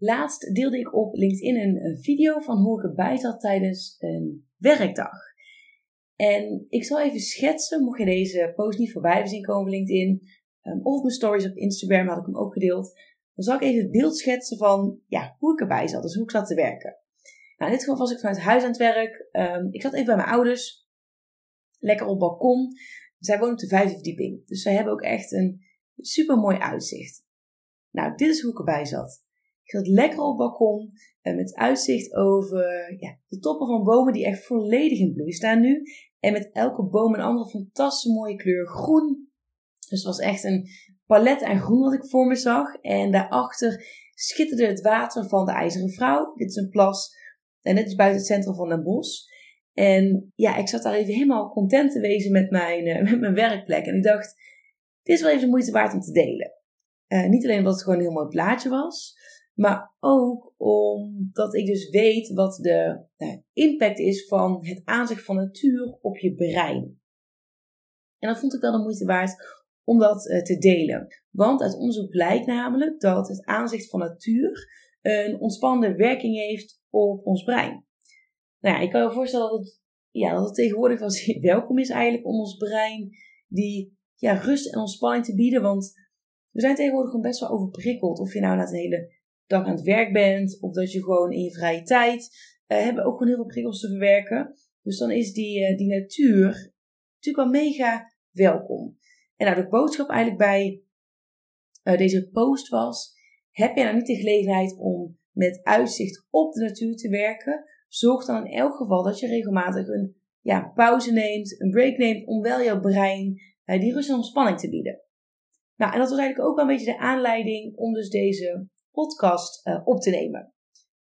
Laatst deelde ik op LinkedIn een video van hoe ik erbij zat tijdens een werkdag. En ik zal even schetsen, mocht je deze post niet voorbij zien komen op LinkedIn, um, of mijn stories op Instagram had ik hem ook gedeeld, dan zal ik even het beeld schetsen van ja, hoe ik erbij zat, dus hoe ik zat te werken. Nou, in dit geval was ik vanuit huis aan het werk. Um, ik zat even bij mijn ouders, lekker op het balkon. Zij wonen op de vijfde verdieping, dus zij hebben ook echt een super mooi uitzicht. Nou, dit is hoe ik erbij zat. Ik zat lekker op het balkon en met uitzicht over ja, de toppen van bomen die echt volledig in bloei staan nu. En met elke boom een andere fantastische mooie kleur groen. Dus het was echt een palet aan groen wat ik voor me zag. En daarachter schitterde het water van de IJzeren Vrouw. Dit is een plas. En dit is buiten het centrum van Den Bosch. En ja, ik zat daar even helemaal content te wezen met mijn, uh, met mijn werkplek. En ik dacht, dit is wel even de moeite waard om te delen. Uh, niet alleen omdat het gewoon een heel mooi plaatje was. Maar ook omdat ik dus weet wat de nou, impact is van het aanzicht van natuur op je brein. En dat vond ik wel de moeite waard om dat uh, te delen. Want uit onderzoek blijkt namelijk dat het aanzicht van natuur een ontspannende werking heeft op ons brein. Nou ja, ik kan je voorstellen dat het, ja, dat het tegenwoordig wel welkom is eigenlijk om ons brein die ja, rust en ontspanning te bieden. Want we zijn tegenwoordig gewoon best wel overprikkeld. Of je nou na een hele dag aan het werk bent, of dat je gewoon in je vrije tijd uh, hebben ook gewoon heel veel prikkels te verwerken. Dus dan is die, uh, die natuur natuurlijk wel mega welkom. En nou, de boodschap eigenlijk bij uh, deze post was: heb je nou niet de gelegenheid om met uitzicht op de natuur te werken? Zorg dan in elk geval dat je regelmatig een ja, pauze neemt, een break neemt, om wel jouw brein die rust en ontspanning te bieden. Nou, en dat was eigenlijk ook wel een beetje de aanleiding om dus deze podcast uh, op te nemen.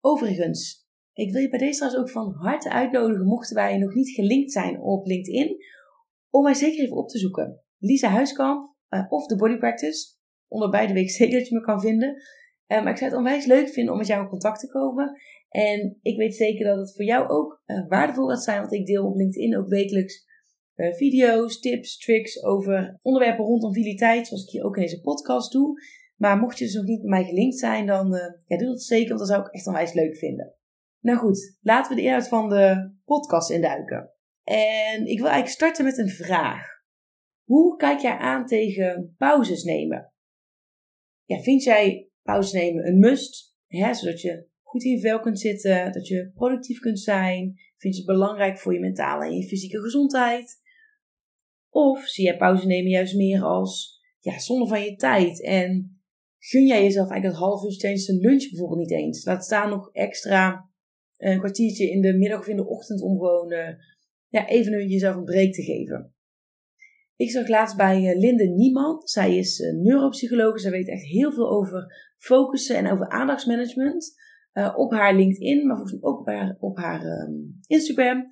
Overigens, ik wil je bij deze trouwens ook van harte uitnodigen, mochten wij nog niet gelinkt zijn op LinkedIn, om mij zeker even op te zoeken. Lisa Huiskamp uh, of The Body Practice. Onder beide ik zeker dat je me kan vinden. Uh, maar ik zou het onwijs leuk vinden om met jou in contact te komen. En ik weet zeker dat het voor jou ook waardevol gaat zijn, want ik deel op LinkedIn ook wekelijks video's, tips, tricks over onderwerpen rondom vitaliteit, zoals ik hier ook in deze podcast doe. Maar mocht je dus nog niet bij mij gelinkt zijn, dan uh, ja, doe dat zeker, want dat zou ik echt onwijs leuk vinden. Nou goed, laten we de inhoud van de podcast induiken. En ik wil eigenlijk starten met een vraag. Hoe kijk jij aan tegen pauzes nemen? Ja, vind jij pauzes nemen een must? Hè, zodat je goed in vel kunt zitten, dat je productief kunt zijn? Vind je het belangrijk voor je mentale en je fysieke gezondheid? Of zie jij pauze nemen juist meer als ja, zonde van je tijd en gun jij jezelf eigenlijk dat half uur tijdens een lunch bijvoorbeeld niet eens. Laat staan nog extra een kwartiertje in de middag of in de ochtend om gewoon uh, ja, even jezelf een break te geven. Ik zag laatst bij uh, Linde Niemand. Zij is neuropsycholoog. Zij weet echt heel veel over focussen en over aandachtsmanagement. op haar LinkedIn, maar volgens mij ook op haar, op haar um, Instagram.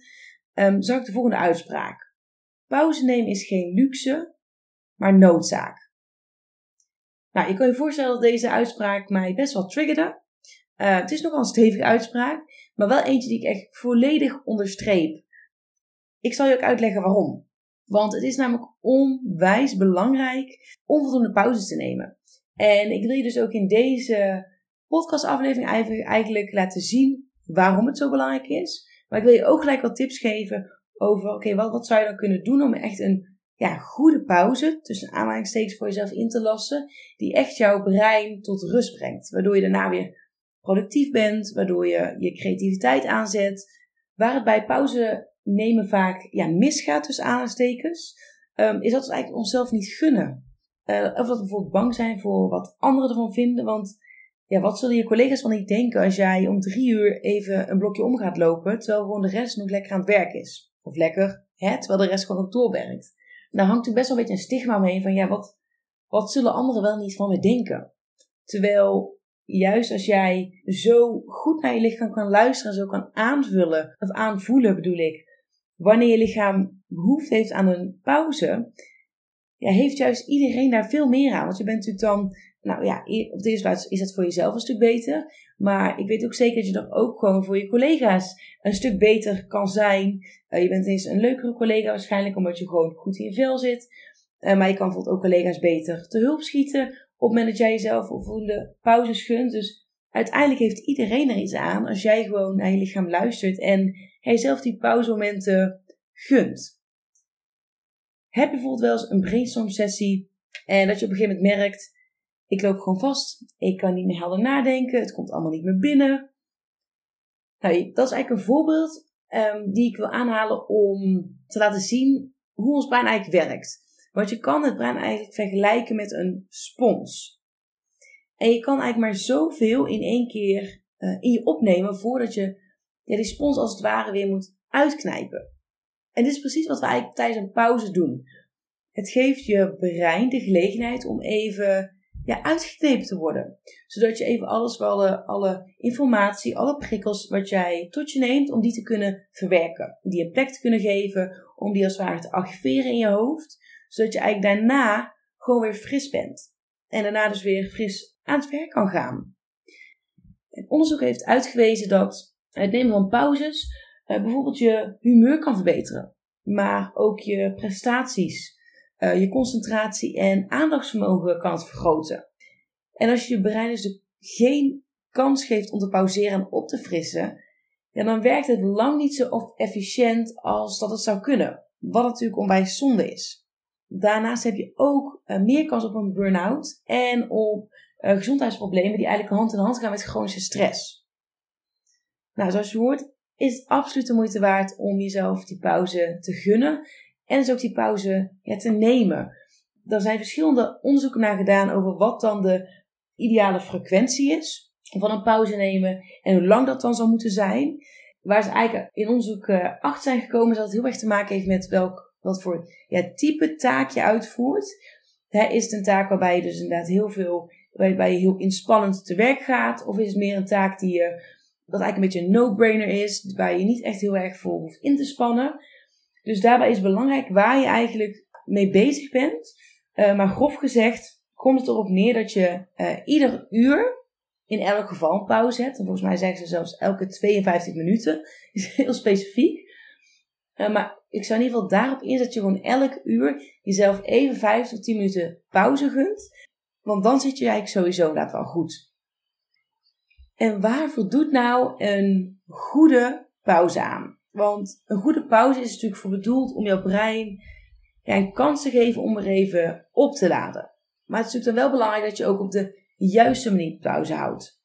Um, zag ik de volgende uitspraak. Pauze nemen is geen luxe, maar noodzaak. Nou, je kan je voorstellen dat deze uitspraak mij best wel triggerde. Uh, het is nogal een stevige uitspraak, maar wel eentje die ik echt volledig onderstreep. Ik zal je ook uitleggen waarom. Want het is namelijk onwijs belangrijk om voldoende pauzes te nemen. En ik wil je dus ook in deze podcastaflevering eigenlijk laten zien waarom het zo belangrijk is. Maar ik wil je ook gelijk wat tips geven over, oké, wat, wat zou je dan kunnen doen om echt een ja, goede pauze, tussen aanhalingstekens voor jezelf in te lassen, die echt jouw brein tot rust brengt. Waardoor je daarna weer productief bent, waardoor je je creativiteit aanzet. Waar het bij pauze nemen vaak ja, misgaat, tussen aanhalingstekens, um, is dat we eigenlijk onszelf niet gunnen. Uh, of dat we bijvoorbeeld bang zijn voor wat anderen ervan vinden. Want ja, wat zullen je collega's van niet denken als jij om drie uur even een blokje om gaat lopen, terwijl gewoon de rest nog lekker aan het werk is? Of lekker, hè, terwijl de rest gewoon ook doorwerkt daar hangt natuurlijk best wel een beetje een stigma mee van ja, wat wat zullen anderen wel niet van me denken? Terwijl juist als jij zo goed naar je lichaam kan luisteren en zo kan aanvullen, of aanvoelen bedoel ik, wanneer je lichaam behoefte heeft aan een pauze, ja, heeft juist iedereen daar veel meer aan. Want je bent natuurlijk dan, nou ja, op de eerste plaats is het voor jezelf een stuk beter. Maar ik weet ook zeker dat je dat ook gewoon voor je collega's een stuk beter kan zijn. Uh, je bent eens een leukere collega waarschijnlijk, omdat je gewoon goed in je vel zit. Uh, maar je kan bijvoorbeeld ook collega's beter te hulp schieten op het moment dat jij jezelf voldoende pauzes gunt. Dus uiteindelijk heeft iedereen er iets aan als jij gewoon naar je lichaam luistert en jezelf die pauzemomenten gunt. Heb je bijvoorbeeld wel eens een brainstorm sessie en dat je op een gegeven moment merkt, ik loop gewoon vast, ik kan niet meer helder nadenken, het komt allemaal niet meer binnen. Nou, dat is eigenlijk een voorbeeld um, die ik wil aanhalen om te laten zien hoe ons brein eigenlijk werkt. Want je kan het brein eigenlijk vergelijken met een spons. En je kan eigenlijk maar zoveel in één keer uh, in je opnemen voordat je ja, die spons als het ware weer moet uitknijpen. En dit is precies wat we eigenlijk tijdens een pauze doen. Het geeft je brein de gelegenheid om even ja, uitgeknepen te worden. Zodat je even alles, alle, alle informatie, alle prikkels wat jij tot je neemt, om die te kunnen verwerken. Die een plek te kunnen geven, om die als het ware te archiveren in je hoofd. Zodat je eigenlijk daarna gewoon weer fris bent. En daarna dus weer fris aan het werk kan gaan. Het onderzoek heeft uitgewezen dat het nemen van pauzes uh, bijvoorbeeld je humeur kan verbeteren. Maar ook je prestaties, uh, je concentratie en aandachtsvermogen kan het vergroten. En als je je brein dus geen kans geeft om te pauzeren en op te frissen, ja, dan werkt het lang niet zo efficiënt als dat het zou kunnen. Wat natuurlijk onwijs zonde is. Daarnaast heb je ook uh, meer kans op een burn-out en op uh, gezondheidsproblemen die eigenlijk hand in hand gaan met chronische stress. Nou, zoals je hoort, is het absoluut de moeite waard om jezelf die pauze te gunnen en dus ook die pauze ja, te nemen. Er zijn verschillende onderzoeken naar gedaan over wat dan de ideale frequentie is van een pauze nemen en hoe lang dat dan zou moeten zijn. Waar ze eigenlijk in onderzoek uh, achter zijn gekomen, is dat het heel erg te maken heeft met welk, wat voor ja, type taak je uitvoert. is het een taak waarbij je dus inderdaad heel veel, waarbij je heel inspannend te werk gaat? Of is het meer een taak die je dat eigenlijk een beetje een no-brainer is, waar je niet echt heel erg voor hoeft in te spannen. Dus daarbij is belangrijk waar je eigenlijk mee bezig bent. Uh, maar grof gezegd komt het erop neer dat je uh, ieder uur in elk geval een pauze hebt. En volgens mij zeggen ze zelfs elke 52 minuten. is heel specifiek. Uh, maar ik zou in ieder geval daarop inzetten dat je gewoon elk uur jezelf even 5 tot 10 minuten pauze gunt. Want dan zit je eigenlijk sowieso inderdaad wel goed. En waar voldoet nou een goede pauze aan? Want een goede pauze is natuurlijk voor bedoeld om jouw brein ja, een kans te geven om er even op te laden. Maar het is natuurlijk dan wel belangrijk dat je ook op de juiste manier pauze houdt.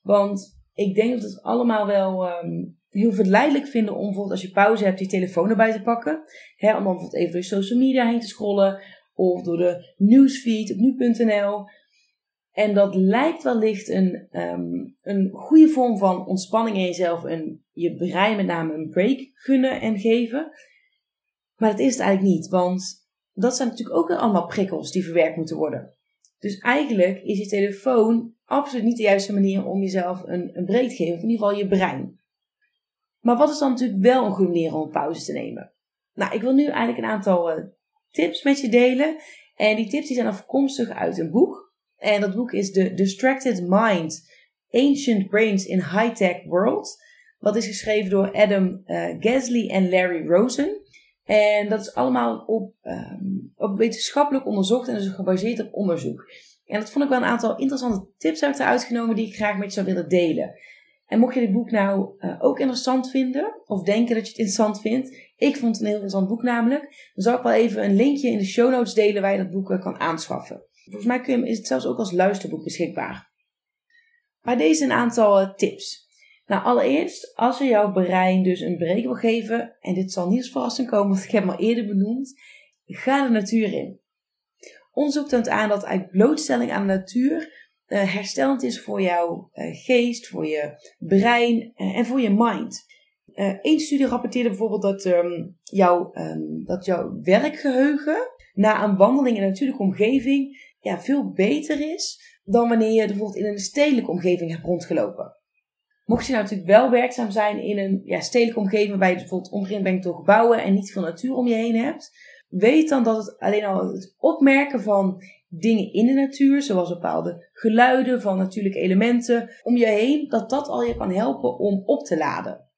Want ik denk dat we het allemaal wel um, heel verleidelijk vinden om bijvoorbeeld als je pauze hebt, je telefoon erbij te pakken. Hè, om dan bijvoorbeeld even door social media heen te scrollen. Of door de newsfeed op nu.nl. En dat lijkt wellicht een, um, een goede vorm van ontspanning in jezelf en je brein met name een break gunnen en geven. Maar dat is het eigenlijk niet, want dat zijn natuurlijk ook allemaal prikkels die verwerkt moeten worden. Dus eigenlijk is je telefoon absoluut niet de juiste manier om jezelf een, een break te geven, of in ieder geval je brein. Maar wat is dan natuurlijk wel een goede manier om een pauze te nemen? Nou, ik wil nu eigenlijk een aantal uh, tips met je delen. En die tips die zijn afkomstig uit een boek. En dat boek is The Distracted Mind: Ancient Brains in High-Tech World. Dat is geschreven door Adam uh, Gasly en Larry Rosen. En dat is allemaal op, um, op wetenschappelijk onderzocht en dus gebaseerd op onderzoek. En dat vond ik wel een aantal interessante tips uit eruit genomen die ik graag met je zou willen delen. En mocht je dit boek nou uh, ook interessant vinden, of denken dat je het interessant vindt, ik vond het een heel interessant boek namelijk, dan zal ik wel even een linkje in de show notes delen waar je dat boek kan aanschaffen. Volgens mij kun je, is het zelfs ook als luisterboek beschikbaar. Maar deze een aantal eh, tips. Nou, allereerst, als je jouw brein dus een break wil geven, en dit zal niet als verrassing komen, want ik heb hem al eerder benoemd, ga de natuur in. Onderzoek toont aan dat eigenlijk blootstelling aan de natuur uh, herstellend is voor jouw uh, geest, voor je brein en voor je mind. Eén studie rapporteerde bijvoorbeeld dat, um, jouw, um, dat jouw werkgeheugen na een wandeling in een natuurlijke omgeving ja, veel beter is dan wanneer je bijvoorbeeld in een stedelijke omgeving hebt rondgelopen. Mocht je nou natuurlijk wel werkzaam zijn in een ja, stedelijke omgeving waarbij je bijvoorbeeld omringd bent door gebouwen en niet veel natuur om je heen hebt, weet dan dat het alleen al het opmerken van dingen in de natuur, zoals bepaalde geluiden van natuurlijke elementen om je heen, dat dat al je kan helpen om op te laden.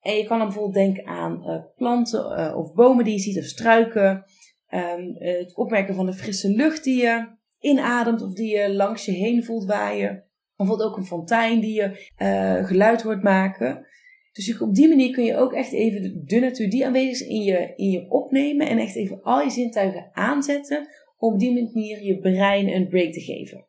En je kan dan bijvoorbeeld denken aan uh, planten uh, of bomen die je ziet of struiken. Um, het opmerken van de frisse lucht die je inademt of die je langs je heen voelt waaien. Bijvoorbeeld ook een fontein die je uh, geluid hoort maken. Dus op die manier kun je ook echt even de, natuur die aanwezig is in je, in je opnemen en echt even al je zintuigen aanzetten om op die manier je brein een break te geven.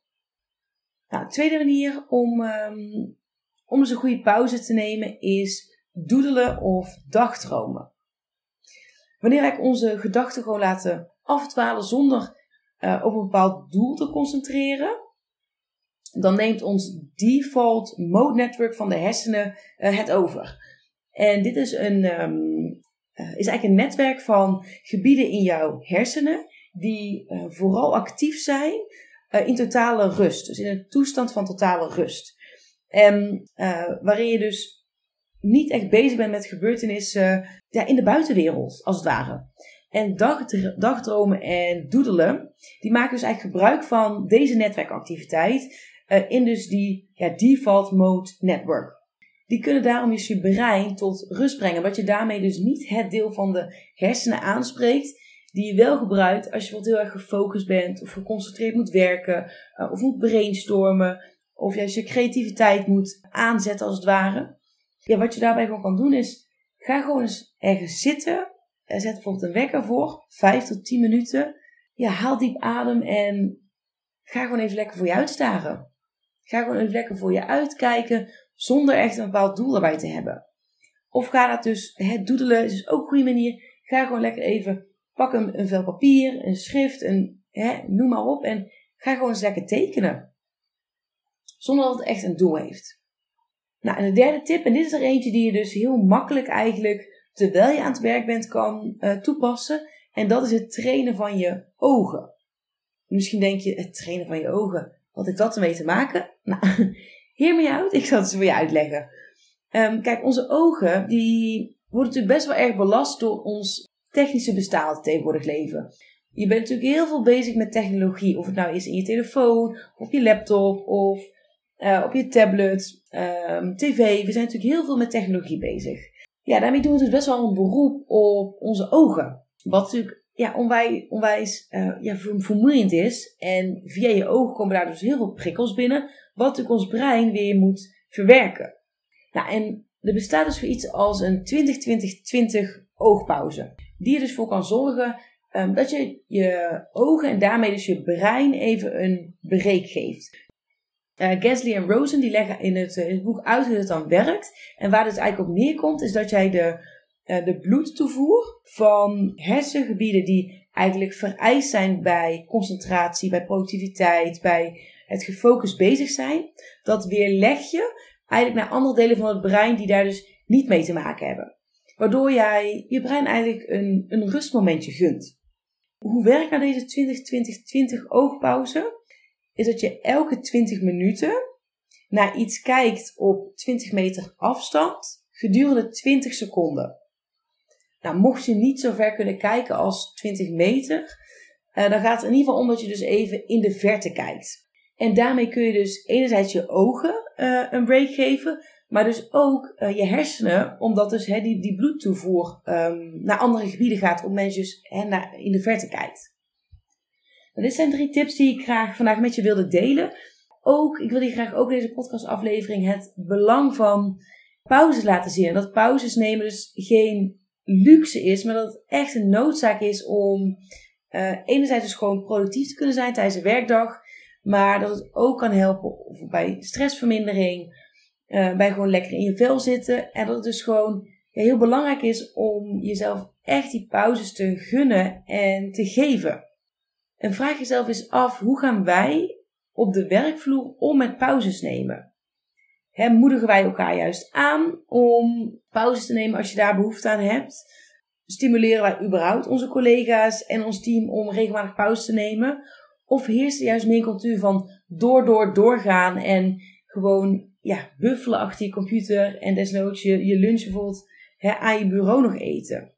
Nou, de tweede manier om, um, om eens een goede pauze te nemen is doedelen of dagdromen. Wanneer wij onze gedachten gewoon laten afdwalen zonder uh, op een bepaald doel te concentreren, dan neemt ons default mode network van de hersenen uh, het over. En dit is, een, um, uh, is eigenlijk een netwerk van gebieden in jouw hersenen die vooral actief zijn in totale rust. Dus in een toestand van totale rust. En waarin je dus niet echt bezig bent met gebeurtenissen ja, in de buitenwereld, als het ware. En dagdromen en doedelen, die maken dus eigenlijk gebruik van deze netwerkactiviteit uh, in dus die ja, default mode network. Die kunnen daarom dus je brein tot rust brengen, wat je daarmee dus niet het deel van de hersenen aanspreekt, die je wel gebruikt als je wat heel erg gefocust bent of geconcentreerd moet werken uh, of moet brainstormen of als je creativiteit moet aanzetten als het ware. Ja, wat je daarbij gewoon kan doen is, ga gewoon eens ergens zitten. Zet bijvoorbeeld een wekker voor, 5 tot 10 minuten. Ja, haal diep adem en ga gewoon even lekker voor je uitstaren. Ga gewoon even lekker voor je uitkijken zonder echt een bepaald doel erbij te hebben. Of ga dat dus, het doedelen is dus ook een goede manier. Ga gewoon lekker even, pak een, vel papier, een schrift, een, hè, noem maar op. En ga gewoon eens lekker tekenen. Zonder dat het echt een doel heeft. Nou, en de derde tip, en dit is er eentje die je dus heel makkelijk eigenlijk, terwijl je aan het werk bent, kan uh, toepassen. En dat is het trainen van je ogen. Misschien denk je, het trainen van je ogen, wat heeft dat ermee te maken? Nou, hear me out. Ik zal het voor je uitleggen. Um, kijk, onze ogen, die worden natuurlijk best wel erg belast door ons technische bestaan tegenwoordig leven. Je bent natuurlijk heel veel bezig met technologie. Of het nou is in je telefoon, of je laptop, of uh, op je tablet, um, tv. We zijn natuurlijk heel veel met technologie bezig. Ja, daarmee doen we dus best wel een beroep op onze ogen. Wat natuurlijk ja, onwijs, uh, ja, vermoeiend is. En via je ogen komen daar dus heel veel prikkels binnen, wat natuurlijk ons brein weer moet verwerken. Nou, en er bestaat dus voor iets als een 20-20-20 oogpauze. Die er dus voor kan zorgen um, dat je je ogen en daarmee dus je brein even een break geeft. Uh, Gasly en Rosen die leggen in het, in het boek uit hoe het dan werkt. En waar het eigenlijk op neerkomt is dat jij de uh, de bloedtoevoer van hersengebieden die eigenlijk vereist zijn bij concentratie, bij productiviteit, bij het gefocust bezig zijn, dat weerleg je eigenlijk naar andere delen van het brein die daar dus niet mee te maken hebben. Waardoor jij je brein eigenlijk een, een rustmomentje gunt. Hoe werkt nou deze 20-20-20 oogpauze? Is dat je elke 20 minuten naar iets kijkt op 20 meter afstand gedurende 20 seconden. Nou, mocht je niet zo ver kunnen kijken als 20 meter, uh, dan gaat het in ieder geval om dat je dus even in de verte kijkt. En daarmee kun je dus enerzijds je ogen uh, een break geven, maar dus ook uh, je hersenen, omdat dus he, die, die bloedtoevoer um, naar andere gebieden gaat, om mensen dus he, naar, in de verte kijkt. Dit zijn drie tips die ik graag vandaag met je wilde delen. Ook, ik wil je graag ook in deze podcastaflevering het belang van pauzes laten zien. En dat pauzes nemen dus geen luxe is, maar dat het echt een noodzaak is om uh, enerzijds dus gewoon productief te kunnen zijn tijdens de werkdag, maar dat het ook kan helpen bij stressvermindering, uh, bij gewoon lekker in je vel zitten en dat het dus gewoon heel belangrijk is om jezelf echt die pauzes te gunnen en te geven. En vraag jezelf eens af, hoe gaan wij op de werkvloer om met pauzes nemen? Moedigen wij elkaar juist aan om pauzes te nemen als je daar behoefte aan hebt? Stimuleren wij überhaupt onze collega's en ons team om regelmatig pauze te nemen? Of heerst er juist meer een cultuur van door, door, doorgaan en gewoon ja, buffelen achter je computer en desnoods je, je lunch bijvoorbeeld aan je bureau nog eten.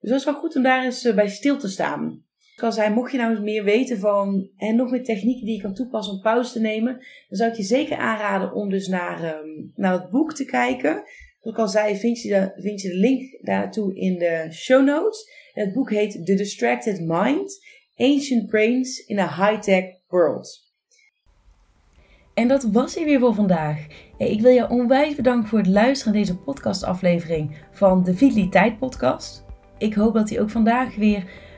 Dus dat is wel goed om daar eens eh, bij stil te staan. Al zei, mocht je nou eens meer weten van en nog meer technieken die je kan toepassen om pauze te nemen, dan zou ik je zeker aanraden om dus naar, um, naar het boek te kijken. Zoals ik al zei, vind je, de, vind je de link daartoe in de show notes. Het boek heet The Distracted Mind: Ancient Brains in a High-Tech World. En dat was hij weer voor vandaag. Ik wil je onwijs bedanken voor het luisteren naar deze podcastaflevering van de Vitaliteit Podcast. Ik hoop dat hij ook vandaag weer